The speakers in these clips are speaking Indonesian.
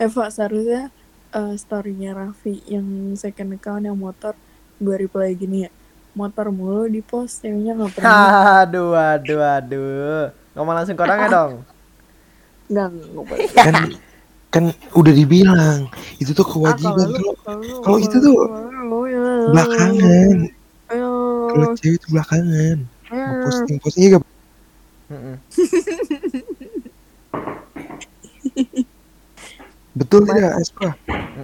Eva seharusnya eh, storynya Raffi yang second account yang motor gue reply gini ya motor mulu di post ceweknya nggak pernah Aduh, aduh, aduh. Ngomong langsung ke orangnya dong. nggak nggak boleh kan kan udah dibilang itu tuh ah kewajiban kalau lu kalau itu tuh ya. belakangan ayo kalau cewek itu belakangan ayo. posting posting iya gak. Betul tidak Espa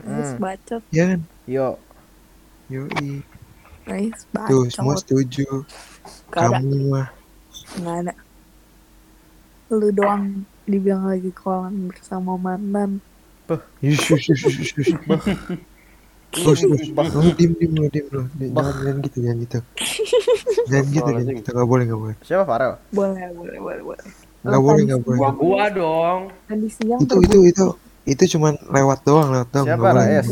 Nice bacot ya kan Yo, yoi nice tuh semua bacot setuju Gak ada kamu mah nggak ada lu doang dibilang lagi kolam bersama mantan Yush, yush, yush, yush, yush, yush. Terus, terus. Lu dim, dim, lu, dim, lu. Di- Jangan, jangan gitu, jangan gitu. Jangan gitu, jangan gitu. Gak boleh, gak boleh. siapa Farel? boleh boleh boleh boleh Gak boleh, gak boleh. Gua gua dong. tadi siang Itu, itu, itu. Itu cuman lewat doang, lewat doang. Siapa, Gak boleh. Reyes?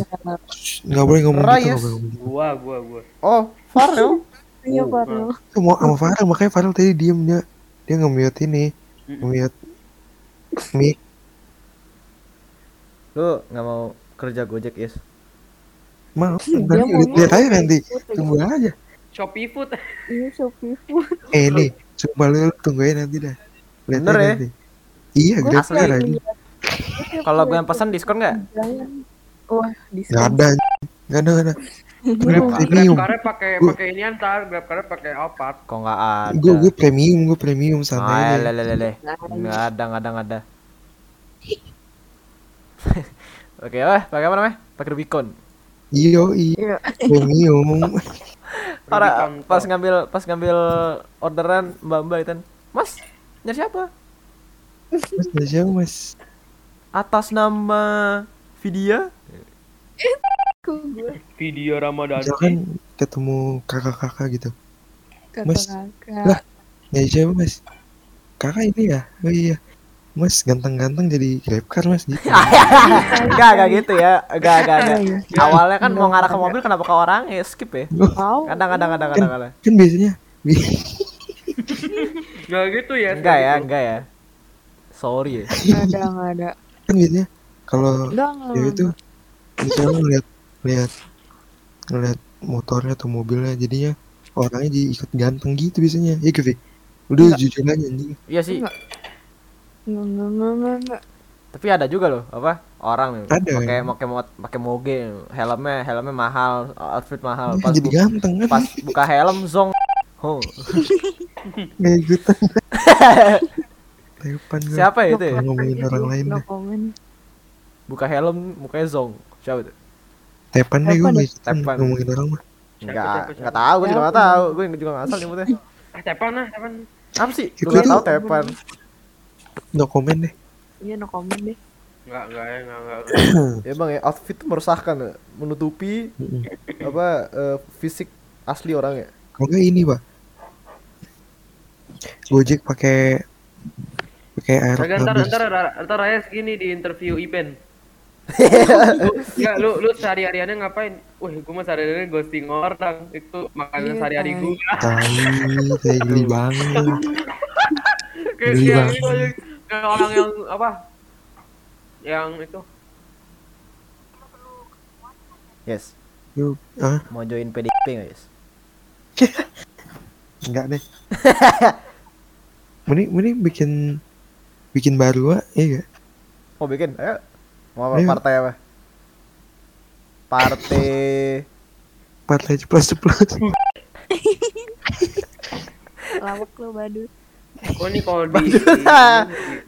Shh, Gak boleh ngomong gitu, ngomong gitu. Gua gua gua. Oh, Farel. iya Farel Itu mau sama Farel, makanya Farel tadi diem dia. Dia nge-mute ini. Nge-mute. Mic. Lu nggak mau kerja Gojek, Is? Mau, Dia nanti mau lihat, aja nanti. Tunggu aja. Shopee Food. iya Shopee Food Eh, nih. Sumpah lu, tunggu aja nanti dah. Lihat Bener aja ya? nanti. Iya, Gue sekarang aja. Kalau gue yang pesan diskon nggak? Wah, diskon. Gak ada. Gak ada, gak ada. Gue Gua- premium. Grab pakai Gua- pakai ini antar, Grab Car pakai Alphard. Kok nggak ada? Gue gue premium, gue premium Ah, santai aja. lelelele. Nggak ada, nggak ada, nggak ada. Oke, wah, pakai apa namanya? Pakai Rubicon. Iyo, iya, Iya. premium. Para pas ngambil pas ngambil orderan Mbak Mbak itu, Mas, nyari siapa? Mas, dari siapa mas? Atas nama Vidya? Video Ramadan. Misalkan ketemu kakak-kakak gitu. kata Mas. kakak. Lah. Dari siapa mas? Kakak ini ya? Oh iya. Mas ganteng-ganteng jadi grabcar mas gitu. Enggak, enggak gitu ya. Enggak, enggak, enggak. Iya. Awalnya kan mau ngarah ke mobil kenapa ke orang? Ya skip ya. Tahu. Kadang kadang kadang kadang kadang. kan biasanya bi- Enggak gitu ya. Enggak ya, enggak ya. Sorry ya. Nggak ada, nggak ada. Kan biasanya kalau Enggak, enggak. dia itu misalnya ngeliat ngeliat ngeliat motornya atau mobilnya jadinya orangnya jadi ikut ganteng gitu biasanya. Iya Kevi. Udah Enggak. jujur aja anjing. Iya sih. Enggak. Enggak, enggak, enggak, enggak, enggak. Tapi ada juga loh, apa? Orang nih Ada. pakai pakai pakai moge, helmnya helmnya mahal, outfit mahal. Ya, Pas jadi bu- ganteng kan. pas buka helm zong. Oh. Nggak ikutan. Tepan. Siapa ya itu ya? Ngomongin orang lain no. Buka helm mukanya zong. Siapa itu? Tepan deh gue Tepan nggak ngomongin orang mah. Enggak, enggak tahu, gue juga enggak Siapa? tahu. Gue juga enggak asal nyebutnya. Ah, Tepan ah, Tepan. Apa sih? Gue tahu tepan. No comment deh. Iya, no comment deh. Enggak, enggak ya, enggak, enggak. Ya bang ya, outfit tuh meresahkan ya. Menutupi apa eh, fisik asli orang ya. Nggak ini pak. Gojek pakai pakai air Agak ntar, ntar, ntar, ntar Raya segini di interview Ipen. lu, enggak, lu, lu sehari-hariannya ngapain? Wah, gue mah sehari-hariannya ghosting orang. Itu makanan Iya, sehari-hari tai. gue. Tahu, saya geli banget. kayak Geli kayak banget. gitu. Kayak orang yang apa? Yang itu. Yes. Yuk, ah, Mau join PDP nggak yes? enggak deh. Mending, mending bikin bikin baru ah, iya gak? Mau bikin? Ayo. Mau apa? Ayo. Partai apa? Partai Partai ceplos ceplos. Lawak lu, badut. Oh ini kalau di,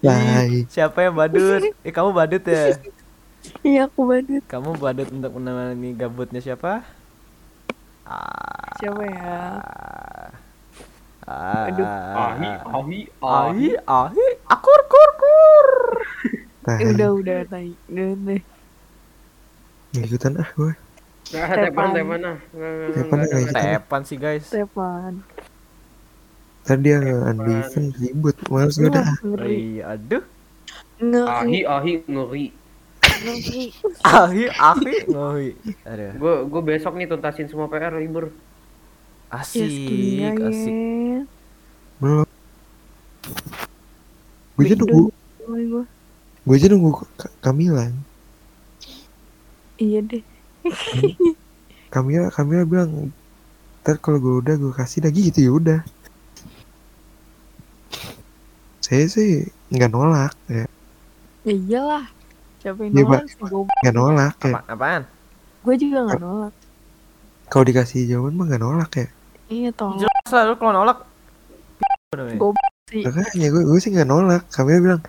Lai. siapa yang badut? Eh kamu badut ya? Iya, aku badut. Kamu badut untuk menemani gabutnya siapa? Ah. Siapa ya? Ah. Aduh. ahi, ahi, Ahi, ahi. Tai. Eh, udah, udah, tai. Udah, udah. Nggak ikutan ah gue. Nah, tepan, tepan ah. Tepan nggak, ah, nggak, nggak Tepan sih guys. Stepan. Tadi dia unbeaten ribut. Males gue dah. Ngeri. Iya, aduh. Ahi, Ngeri. ahi, ngeri. Ngeri. Ahi, ahi, ngohi. Aduh. Gue gue besok nih tuntasin semua PR libur. Asik, kuliah, asik. ya. Belum. Gue nunggu, Mulai gua. Gue aja nunggu Ka- Kamilan. Iya deh. Kamila Kamila bilang ntar kalau gue udah gue kasih lagi gitu ya udah saya sih nggak nolak ya Ya iyalah. Siapa yang Iya, nolak sih? Gue, nggak nolak ya Apa, apaan? gue juga gak nolak. kalau dikasih jawaban mah nggak nolak ya Iya tolong. Jelas lah lu kalau nolak. Gue sih. makanya gue gue sih nggak nolak Kamila bilang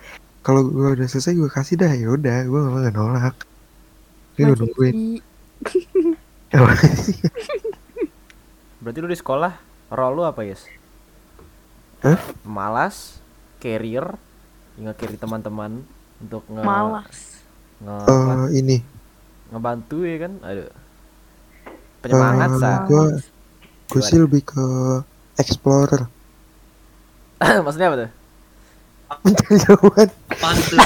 kalau gue udah selesai gue kasih dah ya udah gue nggak nggak nolak gue Masa nungguin? Berarti lu di sekolah role lu apa, Yes? Hah? Malas, carrier, nge-carry teman-teman untuk nge Malas. nge Eh, ini ngebantu ya kan? Aduh. Penyemangat, Eh, Sa. gue gue sih lebih ke explorer Maksudnya apa tuh? Jawaban Apaan tuh?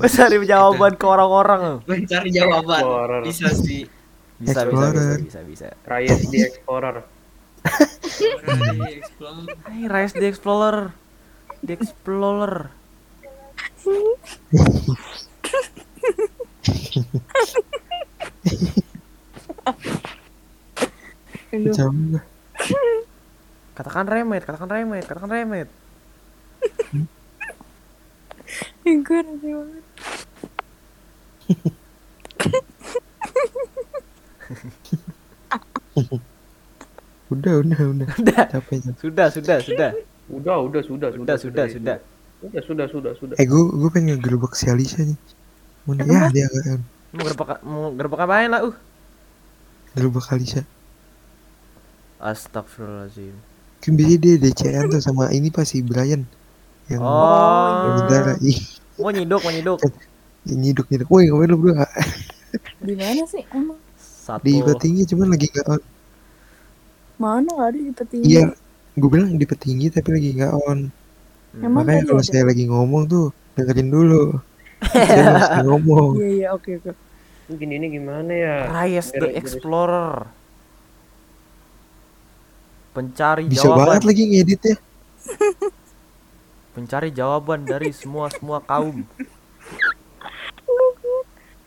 Lu cari jawaban ke orang-orang. Mencari jawaban. Explorer. Bisa sih. Bisa, bisa, bisa, bisa, bisa. Reyes di Explorer. Hai, Rise the Explorer. The Explorer. Aduh. Katakan remet, katakan remet, katakan remet. Gue banget. udah udah udah Udah. capek Sudah, sudah, sudah. Udah, udah, sudah, Sudah, sudah, sudah. Sudah, sudah, sudah, sudah. eh gue gue pengen ngegerebek si Alisa nih Mana ya dia kan Mau gerbek mau gerbek apain lah, uh. gerebek Alisa Astagfirullahaladzim. kan biasanya dia DCN tuh sama ini pasti Brian yang Oh, berdarah ih mau nyiduk, mau nyiduk. nyiduk nyiduk woi ngapain lu berdua Di mana sih emang? Satu. di petinggi cuman lagi nggak on Mana gak ada di peti? iya gue bilang di petinggi tapi lagi nggak on Hmm. Emang makanya kalau saya lagi ngomong tuh dengerin dulu saya masih ngomong Iya iya oke oke. Mungkin ini gimana ya? Reyes the. Explorer. Pencari bisa jawaban. banget lagi ngeditnya Pencari jawaban dari semua semua kaum.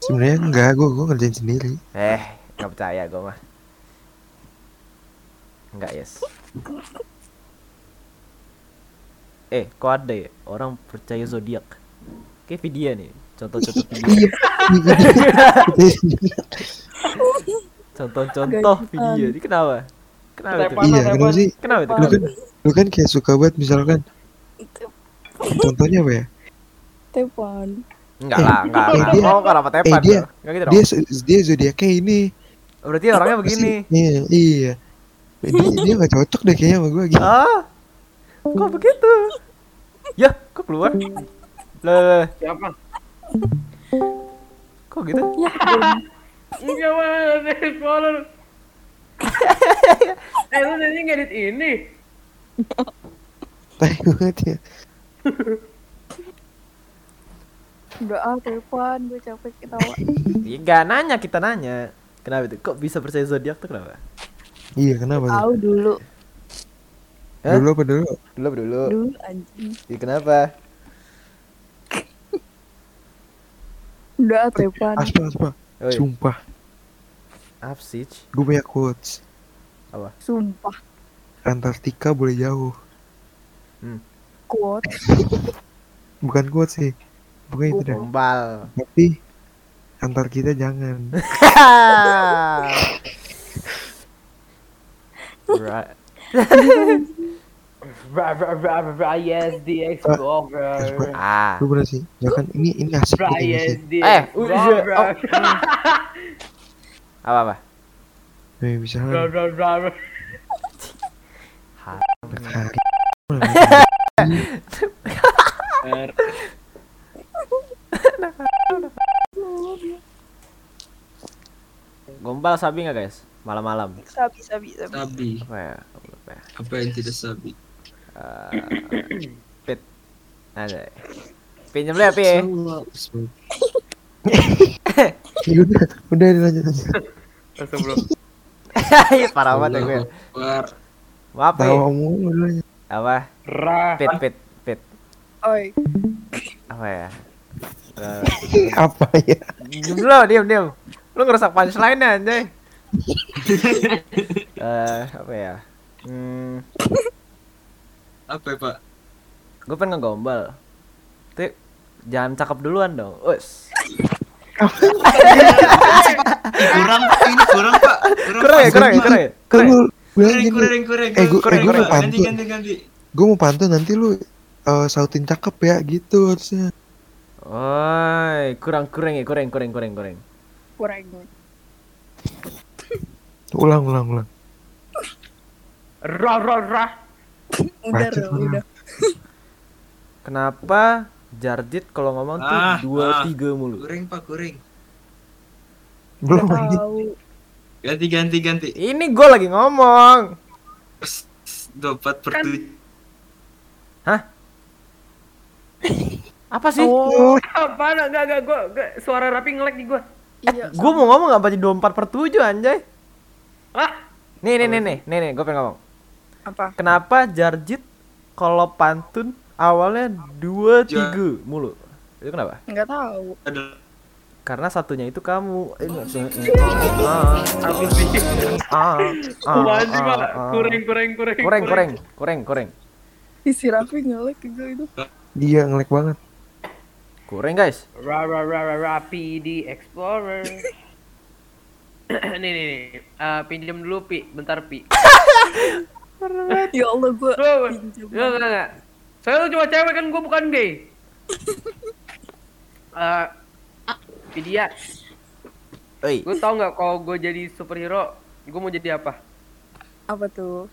sebenarnya enggak gue gue ngerjain sendiri Eh, nggak percaya gue mah. Enggak, yes. Eh, kok ada ya orang percaya zodiak? Kayak video nih, contoh-contoh video. iya. Contoh-contoh video. Ini kenapa? Kenapa itu? Iya Apa, kenapa apa? sih Kenapa itu? lu kan lu kan kayak suka banget misalkan contohnya apa ya Tepan. Enggak lah, enggak Eh, lah. dia- Oh, kenapa tepan? eh, dia-? Enggak gitu dong. dia dia zodiaknya ini Oh, Berarti orangnya begini. iya iya dia dia nggak cocok deh kayaknya sama gue gitu Ah. Kok begitu? Ya, kok keluar? Lah. Siapa? kok gitu? Ya, Enggak, mana di Explorer. eh, lu tadi ngedit ini. tai banget ya udah ah tepan gue capek ketawa. Iya, enggak nanya kita nanya. Kenapa itu? Kok bisa percaya zodiak tuh kenapa? iya kenapa? Tahu dulu Hah? dulu apa dulu Dulu dulu. dulu anjing. Iya, kenapa? Udah ah tepan. aspa aspa Oi, sumpah Apsich. gue punya quotes Sumpah. Antartika boleh jauh Kuat. bukan quotes sih bukan itu dah Gombal. tapi antar kita jangan Right. Explorer. Ah. lu bener sih ya kan ini ini asik gitu Eh, udah. Oh. Apa apa? Nih, Bra misalnya bra bra bra. hari Gombal sabi nggak guys? Malam-malam. Sabi sabi sabi. Sabi. Apa ya? Apa ya? Apa yang tidak sabi? Eh, pit. Ada. Pinjam deh, Pi. Udah udah lanjut aja. Ih, Parah banget ya gue. Maaf, Pi. tawa mulu Apa? Ra. Pit, pit, pit. Oi. Apa ya? Apa ya? Diam dulu, diam, diam. Lu ngerusak punchline-nya anjay. Eh, apa ya? Hmm, Apa ya, Pak? gue pengen ngegombal. Tapi jangan cakep duluan dong. Us. Kurang Pak, ini kurang Pak. Kurang, Kurang ya, Pak. kurang ya, kurang ya. Kurang. Kurang, gini, kurang, kurang. Eh, gua- eh, ganti, ganti, ganti. Gue mau pantun nanti lu eh, sautin cakep ya gitu harusnya. Oi, kurang kurang ya, kurang kurang kurang kurang. kurang Ulang, ulang, ulang. Rah rah rah. udah Bacot Ro, lu. udah Kenapa Jarjit kalau ngomong tuh Ah, dua ah. tiga mulu? Kurang, Pak, kurang. Belum lagi. tahu Ganti, ganti, ganti. Ini gue lagi ngomong. Dapat per Kan- tujuh. Apa sih? oh Apaan? Enggak enggak gua gua- suara rapi ngelek di gua. iya Gue mau ngomong nggak baca 24 per 7 anjay. Ah, Nih nih nih nih nih nih gue pengen ngomong. apa Kenapa Jarjit kalau pantun awalnya dua Ja- tiga mulu? Itu kenapa? nggak tahu. Karena satunya itu kamu. Eh, nggak, eh, eh, ah, apa sih? ah, ah, Apaan sih, ah, ah. Kurang kurang kurang. Kurang kurang kurang kurang. isi Raffi ngelek juga itu Dia ngelek banget. Kurang guys. Ra ra ra ra rapi di Explorer. nih nih nih. Eh, pinjam dulu Pi, bentar Pi. ya Allah gue pinjam enggak enggak enggak. Saya tuh cuma cewek kan, gue bukan gay. Eh, Vidya, Oi. gue tau nggak kalau gue jadi superhero, gue mau jadi apa? apa tuh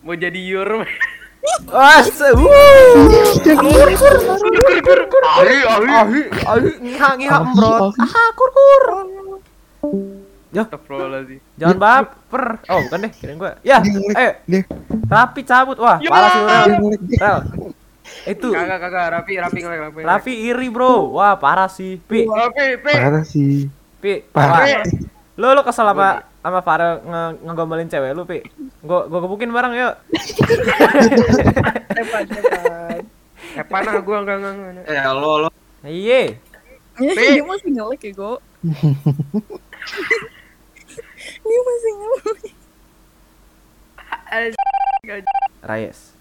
Mau jadi Your. Ah, se- wuh. Ahi, ahi. Ahi, ahi, ngiha, ngiha, embrot. Ah, kur, kur. Ya, Astagfirullahaladzim. jangan baper. Oh, bukan deh, kirain gua. Ya, eh, Dia, Rapi cabut. Wah, Ya. parah sih Rel. Itu, Kagak kagak, Rapi Rapi Rapi. Rafi iri, bro. Wah, parah sih. Pi, Rapi. Parah sih. Pi. Parah. Lu lu kesel apa sama Farel nge ngegombalin cewek lu, Pi? Gua gua gebukin bareng yuk. Epan Epan Eh, gue enggak enggak. Eh. Iya. ya, Pi. dia masih ngelek ya go dia masih ngelek Rayes.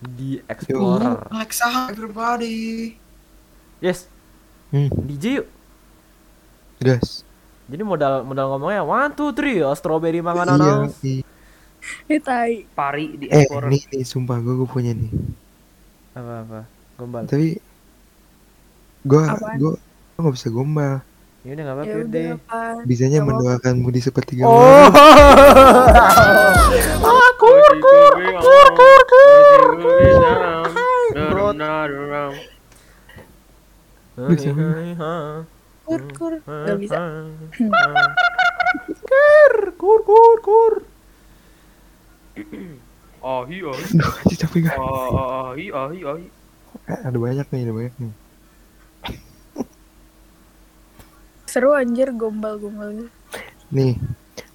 Di Explorer. Alexa, everybody. Yes. Hmm, DJ yuk. gas. Jadi modal modal ngomongnya one two three ya strawberry mangga Iya. nanas. iya. eh tai Pari di Eh, Explorer. nih, nih, sumpah gue, gue punya nih. Apa apa? Gombal. Tapi gue, gue, gue gak bisa gombal. Ya udah enggak apa-apa ya deh. Bisanya Nggak apa-apa. mendoakanmu di sepertiga Oh. ah, kur kur kur kur kur. Bro. Bisa, kur kur nggak bisa Kur kur kur kur. Ahi, anjir, capek gak? ahi, ahi, ahi. Eh, ada banyak nih, ada banyak nih. seru anjir gombal gombalnya Nih,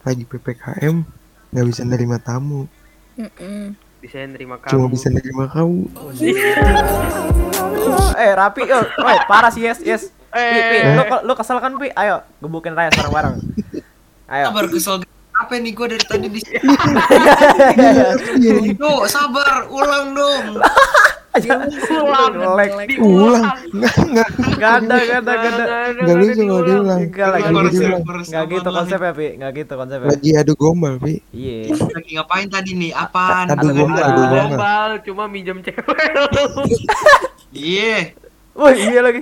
lagi PPKM, nggak bisa nerima tamu. Mm-mm. Bisa nerima kamu. Cuma bisa nerima kamu. Eh, rapi yo. Woi, parah sih, yes, yes. Pi, Eh. lu lu kesel kan, Pi? Ayo, gebukin Raya bareng-bareng. Ayo. Sabar kesel. Apa nih gue dari tadi di Iya, Yo, sabar, ulang dong. Ulang. Ulang, nggak, nggak, Gak ada, gak ada, gak ada. nggak lucu kalau diulang. Enggak lagi Nggak diulang. gitu konsepnya, Pi. Enggak gitu konsepnya. Lagi adu gombal, Pi. Iya. Lagi ngapain tadi nih? Apaan? Aduh, Aduh, gombal, gombal. Gombal, cuma minjem cewek. Iya. Wah, iya lagi.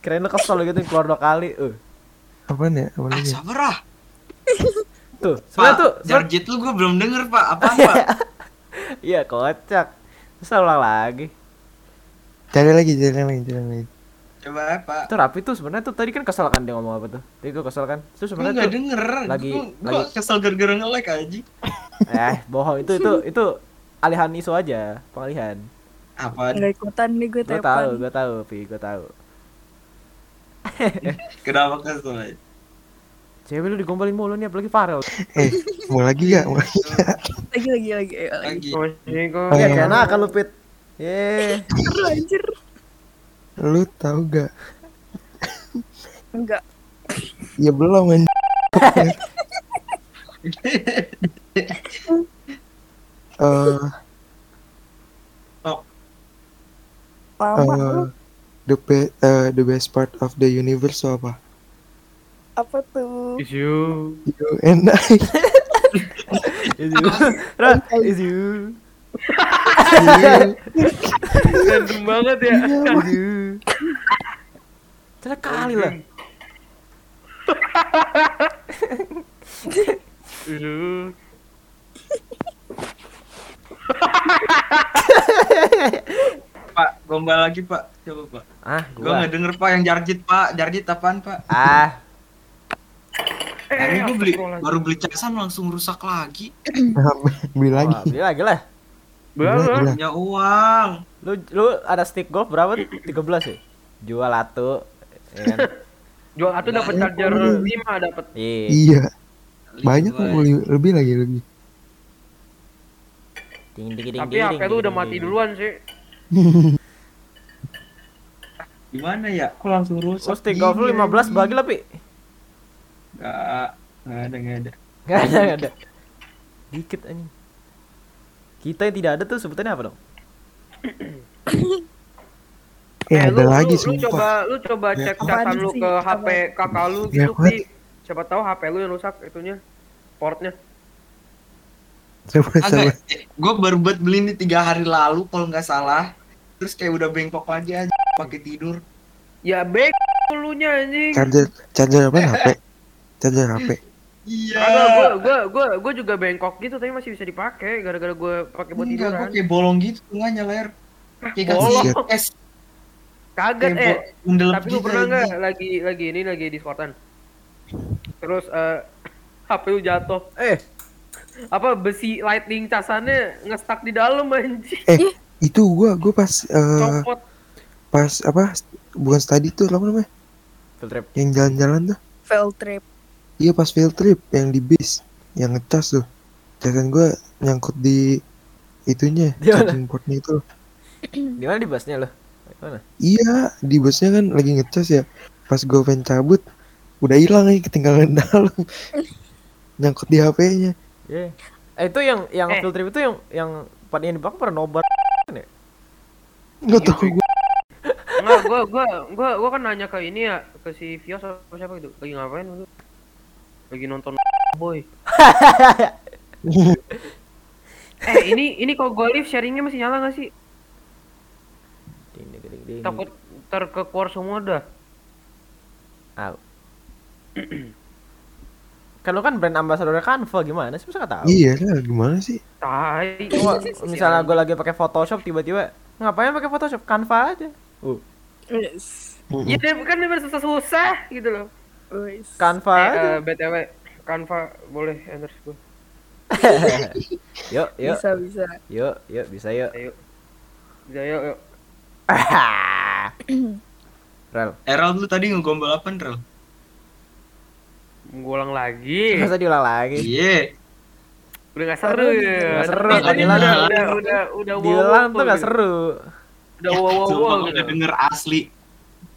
Kirain lu kesel gitu keluar dua kali. Uh. Apaan ya? Apa Ah, lagi? sabar ah. Tuh, sebenarnya Pak, tuh Jarjet lu gue belum denger, Pak. Apaan, Pak? Iya, kocak. Terus ulang lagi. Cari lagi, cari lagi, cari lagi. Coba, Pak. Itu rapi tuh sebenarnya tuh tadi kan kesel kan dia ngomong apa tuh? Tadi tuh kesel kan? Itu Gue sebenarnya gak tuh denger. lagi- Gua- gua lagi- kesel gara-gara nge-like aja. eh bohong itu itu itu alihan isu aja, pengalihan. Apaan? nggak ikutan nih gue Gue tahu, gue tahu, Pi, gue tahu. Kenapa kesel? Cewek lu digombalin mulu nih apalagi Farel. Eh, mau lagi gak? Mau lagi gak? lagi lagi lagi ayo lagi Lagi. Oh, Iya, iya. kayak enak kan lu Pit. Ye. anjir Lu tahu gak? Enggak. Ya belum anjing. Eh, Lama lu. the be- eh, the best part of the universe tuh apa? Apa tuh? Isu. You and I. Is you. Ra, is you. Random banget ya. Is you. Celak kali lah. Isu. Pak, gombal lagi pak. Coba pak. Ah, Gue gua. nggak denger pak yang jarjit pak. Jarjit apaan pak? Ah, Ini gue beli astagfirullahaladzim. baru beli casan langsung rusak lagi. Beli lagi. wah, beli lagi lah. Berapa? gila. Punya uang. Lu lu ada stick golf berapa? 13 ya? Jual satu. Ya kan? Jual satu dapat charger ini. 5 dapat. Iya. Iya, banyak kok beli- lebih lagi lebih. Ding ding ding. Tapi ding, HP ding, lu udah ding, mati ding. duluan sih. Gimana ya? Kok langsung rusak? Oh, lu gini, 15 anjing? bagi lah, Pi. Nggak, nggak ada nggak ada. Enggak ada, enggak ada. Dikit anjing. Kita yang tidak ada tuh sebutannya apa dong? Eh, ada lu, lagi lu, lu coba sumpah. lu coba Ya, cek catatan lu sih? ke? HP kakak lu Ya, gitu? Pi. Siapa tahu HP lu yang rusak itunya. Portnya. Coba coba. Gue baru buat beli ini tiga hari lalu kalau nggak salah. Terus kayak udah bengkok aja pakai tidur. Ya bek lunya anjing. Charger charger apa HP? Charger HP. Iya. Kagak gua gua gua gua juga bengkok gitu tapi masih bisa dipakai gara-gara gua pakai buat Enggak, gue kayak bolong gitu tengahnya layar. Kayak Bolong. es. Kaget eh. Tapi lu gitu pernah aja. nggak lagi lagi ini lagi Discordan. Terus eh HP lu jatuh. Eh, Apa besi lightning casannya ngestak di dalam anjing. Eh, itu gua gua pas eh, Copot. pas apa? Bukan study tuh apa namanya? field trip. Yang jalan-jalan tuh. Fail trip. Iya pas field trip yang di bis yang ngecas tuh. Casan gua nyangkut di itunya, charging portnya itu. Di mana di busnya lo? Mana? Iya, di busnya kan lagi ngecas ya. Pas gua pengen cabut, udah hilang nih ketinggalan dalam. Nyangkut di HP-nya. Iya. Eh itu yang yang Eh. field trip itu yang yang pada yang di belakang pernah nobar. Enggak tahu gua. Enggak, gua gua gua gua kan nanya ke ini ya, ke si Vios apa siapa gitu. Lagi ngapain lu? Lagi nonton boy. eh, ini ini kok gua live sharingnya masih nyala nggak sih? Ding ding ding ding. Takut terkekuar semua dah. Au. kan lu kan brand ambassador Canva gimana sih masa tahu? Iya lah, gimana sih? Tai. Gua, misalnya gue lagi pakai Photoshop tiba-tiba ngapain pakai Photoshop Canva aja. Uh, Yes. Ya dia kan dia susah-susah gitu loh. Canva Eh, aja. eh, BTW Canva boleh endorse gue. Yuk, yuk, Bisa bisa. yuk, yuk, bisa yuk. Ayo. Bisa yuk, yuk. Rel, Errol lu tadi ngegombal apa, Rel? Ngulang lagi. masa diulang lagi? Iya. Udah gak seru ya. Nggak seru, Tadi nggak udah, udah, udah, udah, udah wow, Diulang wow, tuh gak seru. Udah wow, wow, wow, gua gitu. udah denger asli.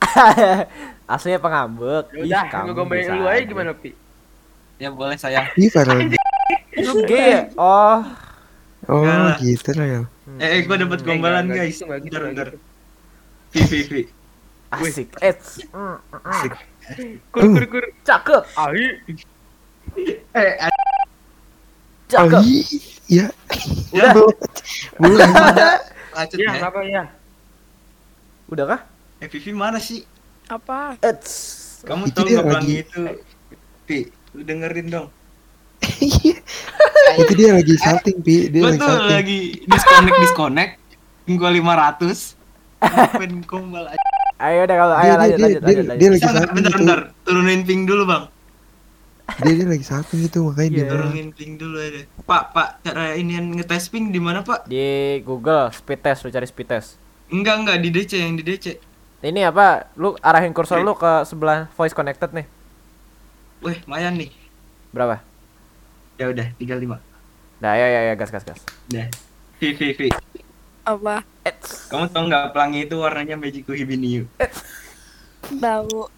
Aslinya pengambek. Ya udah, kamu ngegombalin bisa lu aja gimana, Pi? Ya boleh saya. Lu gay ya? Oh. Oh, lah. gitu lah ya. Eh, eh gue dapet Eh, gombalan guys. gitu, gitu, Bentar, bentar. Vi, vi, vi. Asik. Eh, mm, mm, Kur, kur, kur. cakep, Ahi. Eh, cakep. Oh, i- iya. Udah. Belum. lanjut Ya, ya. apa ya? Udah kah? Eh, Vivi mana sih? Apa? Eits. Kamu Itu tahu nggak itu? Vi, lu dengerin dong. Iya. Itu dia lagi salting, Pi. Dia Gue lagi salting. lagi disconnect disconnect. Gue 500. Pengen gombal aja. Ayo udah kalau ayo lanjut lanjut lanjut. dia lagi salting Bentar, itu. bentar. Turunin ping dulu bang. Dia, dia lagi salting itu makanya dia Iya. Turunin ping dulu aja. Pak, pak, cara ini yang ngetes ping di mana pak? Di Google speed test lu cari speed test. Enggak, enggak di DC yang di DC. Ini apa? Lu arahin kursor lu ke sebelah voice connected nih. Wih, lumayan nih. Berapa? Ya udah, 35. Nah, ya ya ya gas gas gas. Udah. Vi, vi, vi. Apa? Kamu tau nggak pelangi itu warnanya Magiku Hibiniu? Tahu.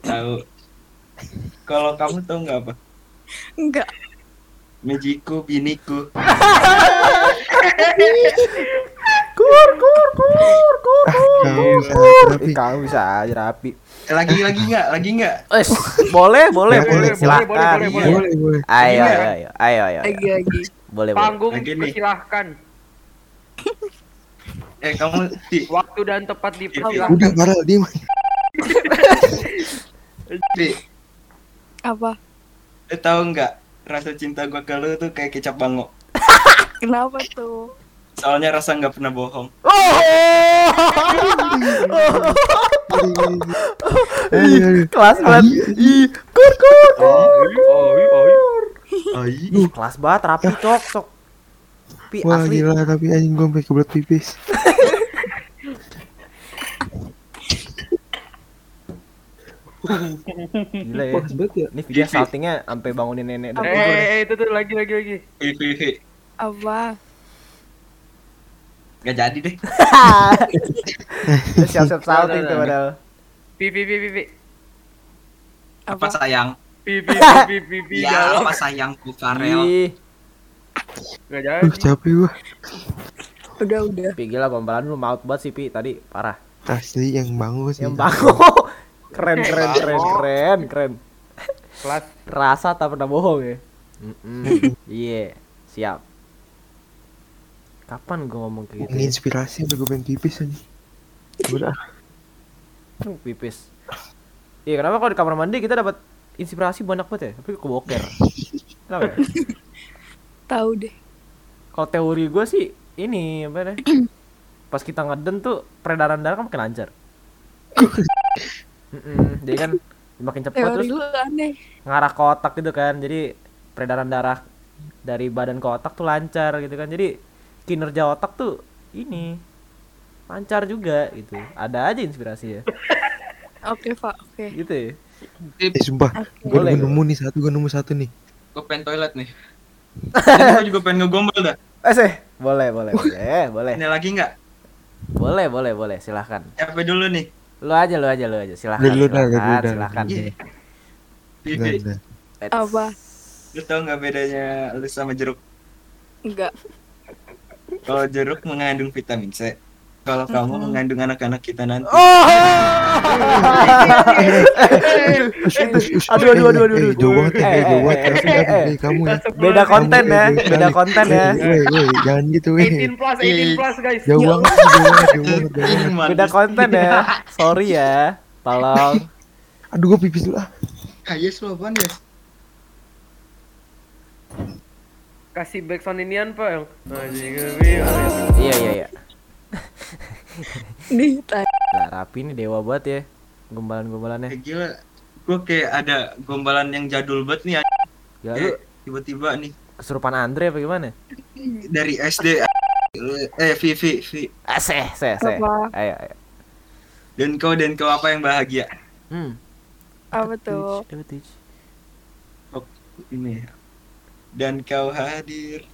Tahu. Kalau kamu tau nggak apa? Enggak. Magiku biniku. Kur kur kur kur. Bisa rapi. Ih, Kamu bisa aja rapi. Eh, Lagi lagi nggak? Lagi nggak? Boleh, boleh, boleh, boleh, silakan. boleh, boleh, boleh. Boleh, boleh. Ayo, ayo, ayo, ayo, ayo. Lagi lagi. Boleh, boleh. Panggung silahkan. Eh kamu Ti, Waktu dan tempat Iya, dipersilahkan. Udah, parah, diem. Ti, Apa? lu tahu nggak rasa cinta gua ke lu tuh kayak kecap bango. Kenapa tuh? Soalnya rasa nggak pernah bohong. Aduh. Kelas banget. Ih, kur kur. Oh, oh, oh. Ai. Ih, kelas banget rapi cok, sok. Pi Wah asli. gila tapi anjing gue sampai kebelet pipis. Gila ya. Wah ya. Ini video saltingnya sampai bangunin nenek dan Eh, eh, itu tuh lagi lagi lagi. Apa? Gak jadi deh. Siap-siap salting tuh padahal. Pi pi pi pi Apa? sayang? Pi pi pi pi pi. Ya, apa sayangku Karel? Gak jadi. capek gue. Udah udah. Pi gila gombalan lu maut banget sih Pi tadi, parah. Asli yang bangun sih. Yang bangun. keren, keren, keren, keren, keren. Kelas. Rasa tak pernah bohong ya. Iya, siap. Kapan gua ngomong kayak gitu? ya? Menginspirasi sampai gue pengen pipis aja. Udah. Uh, pipis. Iya, kenapa kalau di kamar mandi kita dapat inspirasi banyak banget ya? Tapi ke boker. Kenapa ya? Tahu deh. Kalau teori gue sih ini apa nih? Pas kita ngeden tuh peredaran darah kan makin lancar. Mm-mm, jadi kan makin cepat terus Teori lu aneh. ngarah ke otak gitu kan. Jadi peredaran darah dari badan ke otak tuh lancar gitu kan. Jadi kinerja otak tuh ini lancar juga gitu. Ada aja inspirasi ya. Oke, Pak. Oke. Gitu ya. Eh sumpah. Gue Boleh, nemu nih satu, gue nemu satu nih. Gue pengen toilet nih. Gue juga pengen ngegombal dah. Eh, sih. Boleh, boleh, boleh, boleh. Ini lagi nggak? Boleh, boleh, boleh. Silahkan. Siapa dulu nih? Lu aja, lu aja, lu aja. Silahkan. Lu dulu dah, lu silahkan, dulu dah. silahkan. Iya. Enggak. Eits. Apa? lu tau nggak bedanya lu sama jeruk? Enggak. Kalau jeruk mengandung vitamin C. Kalau kamu mengandung anak-anak kita nanti. Oh! Aduh, aduh, aduh, aduh, Eh, aduh. jauh banget ya, Eh, jauh banget. eh, Tapi eh, tapi eh. eh, kamu ya. Beda konten ya, Kamu, eh, beda konten ya. Woi, woi, jangan gitu, weh. 18 plus, 18 plus guys. Jauh Ya banget, jauh banget, jauh banget, jauh Ini banget. Beda konten ya. Sorry ya. Tolong. Aduh, gue pipis dulu ah. Kayak apaan ya? Kasih backsound inian pak yang. Iya, iya, iya. Nih, tanya. Nah, rapi nih dewa banget ya. Gombalan-gombalannya. Kayak gila. Gue kayak ada gombalan yang jadul banget nih. Ya lu Eh, tiba-tiba nih kesurupan Andre apa gimana? dari SD. Eh, Vivi, Vivi. Ah, seh, seh? Ayo, ayo. Dan kau dan kau apa yang bahagia? Hmm. Apa tuh? Teach. Ini. Dan kau hadir.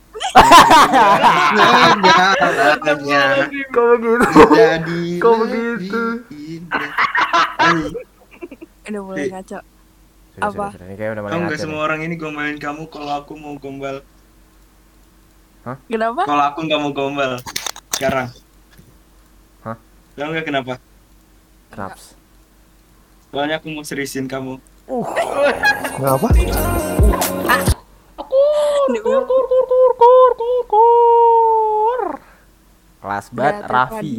Segalanya Kok begitu? jadi Kok begitu? Udah mulai ngaco. Apa? nggak semua orang ini gombalin kamu kalau aku mau gombal. Kenapa? Kalau aku nggak mau gombal sekarang. Hah? Tahu nggak kenapa? Kraps. Soalnya aku mau seriusin kamu. Kenapa? Ini bener. Kelas banget Udah, Raffi.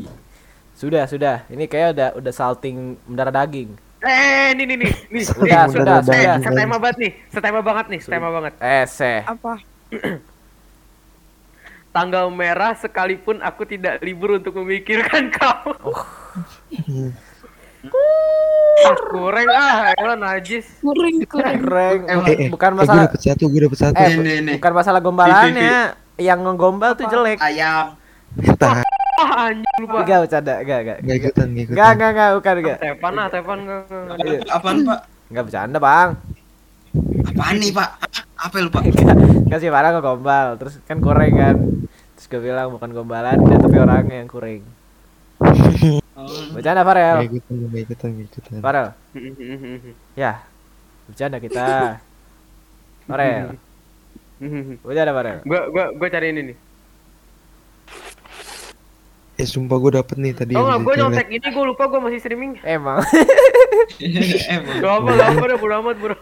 Sudah, sudah. Ini kayak udah udah salting mendarah daging. Eh, ini nih nih. Nih, Sudah, nih, sudah, udah, sudah. udah. Setema banget nih. Setema banget nih, setema banget. Eh, seh. Apa? Tanggal merah sekalipun aku tidak libur untuk memikirkan kamu. ah, kurang ah, elah najis. Kuring, kuring. Keren. Eh, eh, bukan eh, gue masalah dapet satu, gue dapet satu. eh, Ini, ini. bukan masalah gombalannya. Yang ngegombal tuh jelek. Ayam. Tah, Ah, anjing lupa. Enggak bercanda, enggak, enggak. nggak ikutan, nggak ikutan. Enggak, enggak, enggak, bukan, enggak. Tepan ah, Tepan enggak. enggak. Iya. Apaan pak? Enggak bercanda, Bang. Apaan nih pak? Apa lu pak? Enggak, enggak sih parah ngegombal. Terus kan goreng kan. Terus gue bilang bukan gombalan tapi orangnya yang kuring Oh. bercanda Farel Gak ikutan, gak ikutan, gak ikutan. Farel ya bercanda kita Farel bercanda Farel gua gua gua cari ini nih. Eh sumpah gue dapet nih tadi. Oh toilet. nyontek ini gua lupa gua masih streaming. emang Emang. Gak apa gak apa dah bodo amat bro.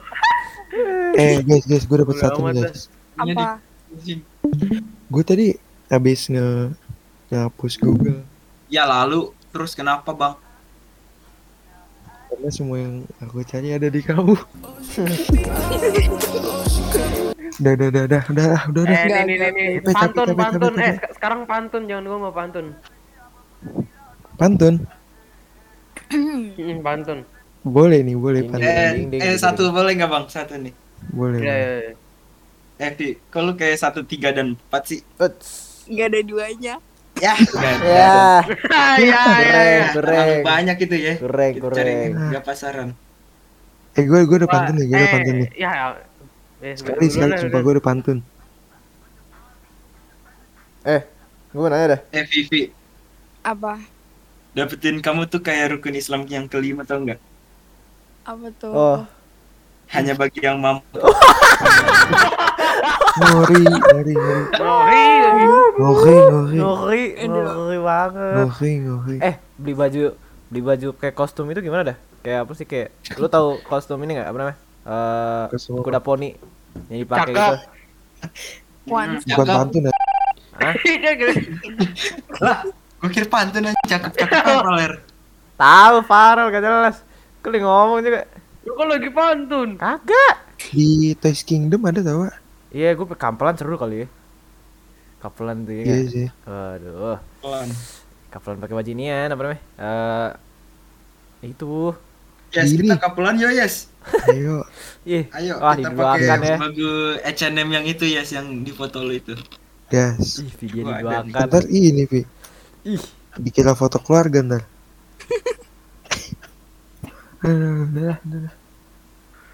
Eh guys, guys, gue dapet satu guys. Apa? Gue tadi habis nge ngapus Google Ya lalu terus kenapa bang? karena semua yang aku cari ada di kamu. udah, udah, udah, udah, udah, udah, udah. Eh ini ini ini capek, pantun capek, pantun capek, eh sekarang pantun jangan gua mau pantun. Pantun, Hmm, pantun. boleh nih, boleh pantun, Eh, ding, ding, eh ding, satu boleh nggak bang? Satu nih. boleh. Ya ya. ya. Eh, lu kayak satu tiga dan empat sih? Uts. Gak ada duanya. Ya, ya Ah, ya ya ya. Kurang, Terlalu kurang. banyak itu ya. Kurang, cari kurang. nggak pasaran. Eh, gue, gue udah pantun nih, gue udah eh, pantun nih. Ya. ya. Eh, Sekali, sekali, sumpah duluan. gue udah pantun. eh gue nanya dah Eh, Vivi, Apa? dapetin kamu tuh kayak rukun Islam yang kelima tau nggak? Apa tuh? oh Hanya bagi yang mampu. Ngori, ngori, ngori, Ngori ngori, ngori, ngeri Aduh. ngeri banget ngori, ngori. eh beli baju beli baju kayak kostum itu gimana dah kayak apa sih kayak lu tahu kostum ini nggak apa namanya eh apa? kuda poni yang dipakai Cakep. gitu. Bukan pantun ya. Gini. lah, gue kira pantun aja cakep-cakep apa ler? tahu Farel gak jelas kali ngomong juga Lu kan lagi pantun. kagak Di Toys Kingdom ada tau gak? Iya gue kampelan seru kali ya kapelan tuh ya Iya kan? sih. aduh Pelan. kapelan pakai baju inian apa namanya eh itu Yes, Gini. kita kapelan yo yes. Ayo, ih Ayo wah kita pakai ya baju H&M yang itu yes yang di foto lu itu. gas. ih video diduakan Ntar ini, Pi. ih Bikinlah foto keluarga ntar. Aduh, udah lah, udah lah.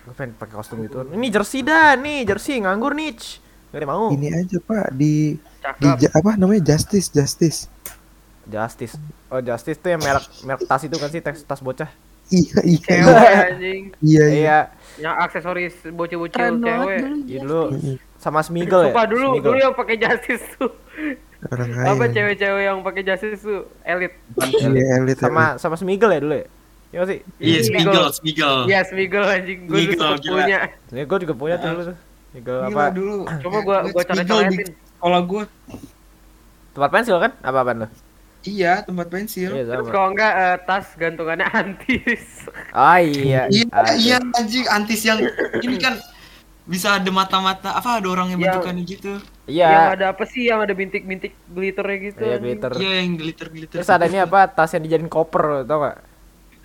Gue pengen pakai kostum gitu ini jersey dah nih jersey nganggur nih gak ada mau Ini aja pak di di Cakep. ja- apa namanya Justice Justice. Justice oh Justice tuh yang merek merek tas itu kan sih tas tas bocah Iya iya Cewek anjing. iya iya. iya Yang aksesoris bocil-bocil cewek. dulu. iya dulu sama Smiggle ya dulu, Smiggle. dulu yang pakai justice tuh. Orang. Apa cewek-cewek yang pakai justice tuh elit. Iya elit. sama sama Smiggle ya dulu ya Iya sih Iya. Smiggle, Smiggle. Iya, Smiggle anjing. Gue gila. punya. Sebenernya gue juga punya tuh dulu tuh Smiggle Gila apa dulu. Coba gua gua Smiggle di coret-coretin. Sekolah gua tempat pensil kan apa apaan lo iya tempat pensil. iya Terus kalau enggak eh, tas gantungannya antis. oh iya Iya, Ada. iya anjing antis yang ini kan bisa ada mata-mata apa ada orang yang Yang- bentukannya gitu. iya Yang ada apa sih? Yang ada bintik-bintik glitternya gitu. iya glitter Iya yang glitter-glitter. terus ada ini apa tas yang dijadiin koper tau gak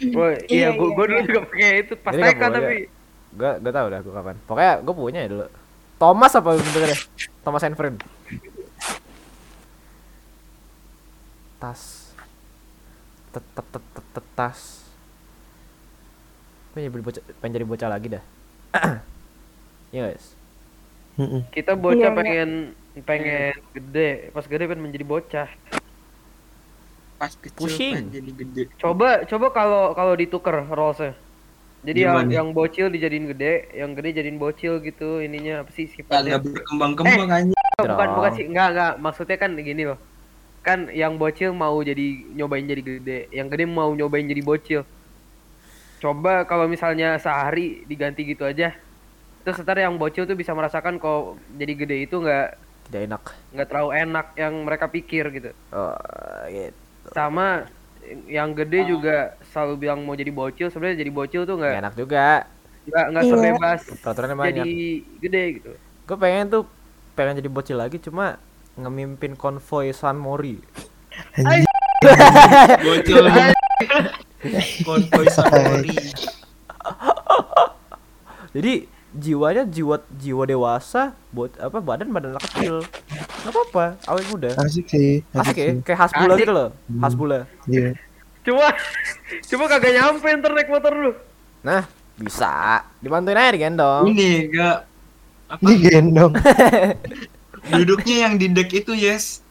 Woi, iya, Iya, gua, iya, gua dulu iya. juga pakai itu pas Jadi TK tapi. gue gue tau dah gue kapan pokoknya gue punya ya dulu Thomas apa bentuknya Thomas and Friend tas tet tet tet tet, tet, tas pengen jadi bocah pengen jadi bocah lagi dah Iya guys. Kita bocah Iya, iya. pengen pengen gede, pas gede pengen menjadi bocah. Pas kecil Pusing. pengen jadi gede. Coba coba kalau kalau ditukar role-nya. Jadi yang Gimana? yang bocil dijadiin gede, yang gede jadiin bocil gitu ininya apa sih sifatnya? Berkembang-kembang anjing. bukan bukan Dong. sih enggak enggak maksudnya kan gini loh kan yang bocil mau jadi nyobain jadi gede yang gede mau nyobain jadi bocil coba kalau misalnya sehari diganti gitu aja terus ntar yang bocil tuh bisa merasakan kok jadi gede itu nggak tidak enak nggak terlalu enak yang mereka pikir gitu oh gitu sama yang gede juga selalu bilang mau jadi bocil sebenarnya jadi bocil tuh Nggak enak juga nggak nggak Iya. sebebas peraturannya banyak jadi gede gitu gue pengen tuh pengen jadi bocil lagi cuma ngemimpin konvoy San Mori. Bocil. Konvoy Samori. jadi jiwanya jiwa jiwa dewasa buat apa badan badan anak kecil nggak apa-apa awet muda Asik sih. asik ya sih. kayak Hasbula Asik. gitu loh Hasbula Iya. cuma cuma kagak nyampe ntar naik motor lu nah bisa dibantuin aja digendong Ini enggak Ini gendong. duduknya yang di deck itu yes.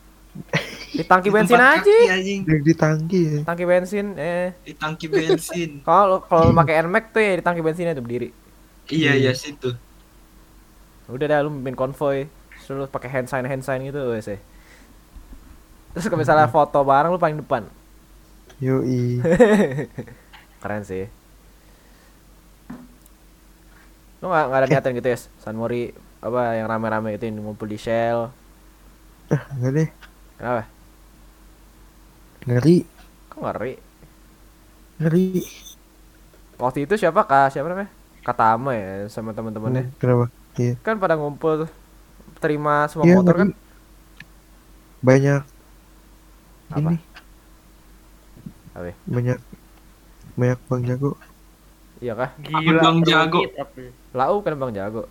Di tangki Di bensin aja. kaki. Yang di tangki ya. Tangki bensin eh Di tangki bensin. kalau kalau lu pakai Nmax tuh ya di tangki bensinnya tuh berdiri. Iya iya situ. Udah dah lu mimpin konvoy. Terus lu pakai hand sign hand sign gitu wes eh. Terus kalau misalnya foto bareng lu paling depan. Yoi. Keren sih. Lu gak, nggak ada niatan gitu ya, San Mori apa yang rame-rame itu yang ngumpul di Shell. Enggak deh. Kenapa? Ngeri. Kok ngeri? Ngeri. Waktu itu siapa kak? Siapa namanya? Katama ya sama teman-temannya. Hmm, Kenapa? Iya. Kan pada ngumpul terima semua Iya, motor kan? Banyak. Apa? Ini. Apa ya? Banyak. Banyak bang jago. Iya kah? Gila. Bang Jago. Lau kan Bang Jago.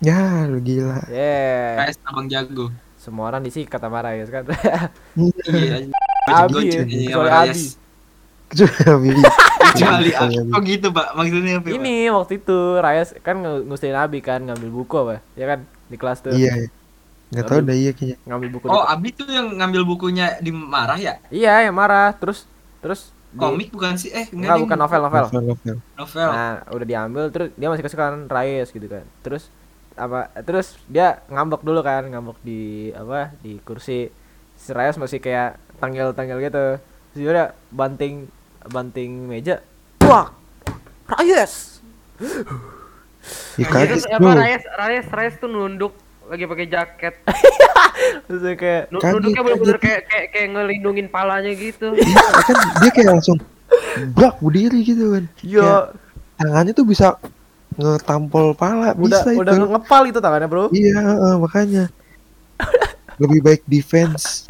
Ya lu gila. Yeah. KS Abang Jago. Semua orang disikat sama Rayes kan. Iya. Abi ya, Iya, kecuali sama Abi. Rayas. Kecuali Kecuali Kecuali Kok gitu, Pak? Maksudnya apa? Pak? Ini waktu itu Rayes kan ngustilin Abi kan ngambil buku apa? Ya kan di kelas tuh. Iya. iya. Nggak tahu dah iya kayaknya. Ngambil buku. Oh, di- Abi tuh yang ngambil bukunya di marah ya? Iya, yang marah. Terus terus di- Komik bukan sih? Eh, Enggak, bukan novel, novel. Novel novel. Novel. Nah, udah diambil terus dia masih kasih kan Rayes gitu kan. Terus apa terus dia ngambek dulu kan, ngambek di apa? di kursi. Si masih kayak tanggil-tanggil gitu. Terus dia udah banting banting meja. Wah! Rayes. Ya kaget apa bro. Reyes, Reyes, Reyes tuh nunduk lagi pakai jaket. Terus dia kayak Nunduknya bener-bener kayak kayak kayak ngelindungin palanya gitu. Iya kan dia kayak langsung brak berdiri gitu kan. Kayak tangannya tuh bisa ngetampol pala udah bisa udah itu. ngepal itu tangannya, Bro. Iya, heeh, makanya. Lebih baik defense.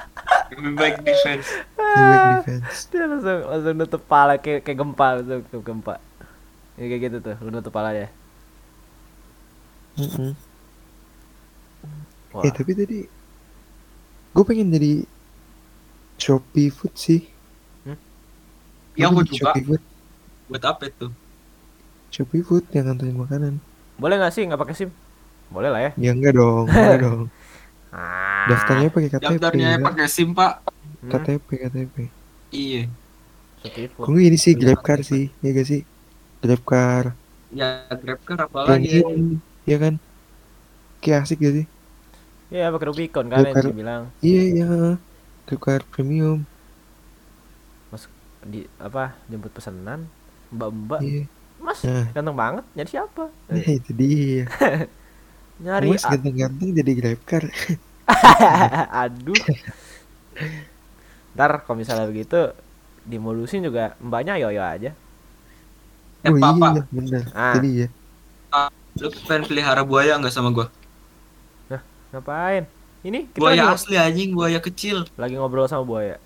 Lebih baik defense. Lebih baik defense. Dia langsung langsung nutup pala kayak kayak gempa, langsung nutup gempa. Ya kayak gitu tuh, lu nutup pala ya. Mm-mm. Wah. Eh tapi tadi gue pengen jadi Shopee Food sih. Ya, Gua aku jadi juga. Shopee Food, Buat apa itu? Shopee Food yang nganterin makanan. Boleh nggak sih nggak pakai SIM? Boleh lah ya. Ya enggak dong, enggak dong. Ah. Daftarnya pakai KTP. Daftarnya ya. pakai SIM, Pak. Hmm, KTP, KTP. Iya. Kok nggak ini sih GrabCar sih, ya gak sih? GrabCar, Ya, GrabCar apa lagi? Premium, ya kan? Kayak asik gak sih? Iya, pakai Rubicon kan yang Bukan. dibilang Iya, iya. GrabCar Premium. di apa jemput pesanan mbak-mbak Iya. mas Nah. ganteng banget jadi siapa Nah, itu dia. nyari Mas ganteng-ganteng jadi GrabCar. aduh ntar kalau misalnya begitu dimolusin juga mbaknya yo yo aja Eh, oh Papa. iya, bener. Ah. Jadi ya. Lu pengen pelihara buaya nggak sama gua? ngapain ini kita Buaya lagi, asli anjing, buaya kecil. lagi ngobrol sama buaya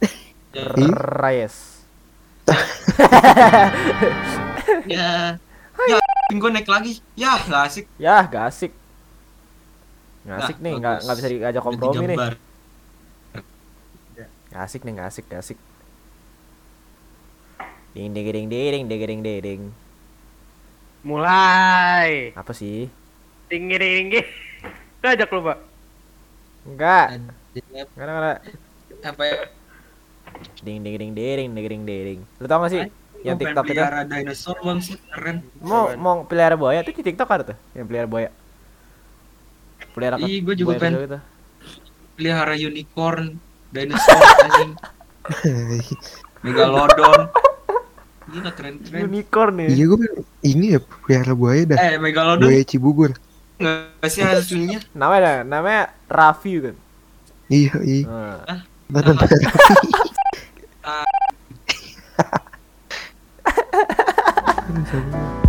Ya, Ih. Rayes ya. Ya, gue naik lagi. Ya, nggak asik. ya gak asik Nah, asik nih nggak bagus. nggak bisa diajak kompromi nih. Gak asik nih, gak asik, gak asik. Ding ding ding ding ding ding ding ding. Mulai. Apa sih? Tinggi tinggi. Ngajak lu, Pak. Enggak. Enggak ada. Apa ya? Ding ding ding ding ding ding ding. Lu tau gak sih? Yang TikTok itu pelihara dinosaur bang sih keren. mau mau pelihara buaya tuh di TikTok ada tuh yang pelihara buaya. Pelihara Ih, gua juga pengen. gitu. Pelihara unicorn, dinosaur anjing, megalodon. Gila keren-keren. Unicorn nih. iya, gue ini ya pelihara buaya dah. Eh, megalodon Buaya Cibubur. nggak sih hasilnya? Namanya namanya Raffi kan. Iya, iya. Nah, Nanam Ah. Aduh, sama.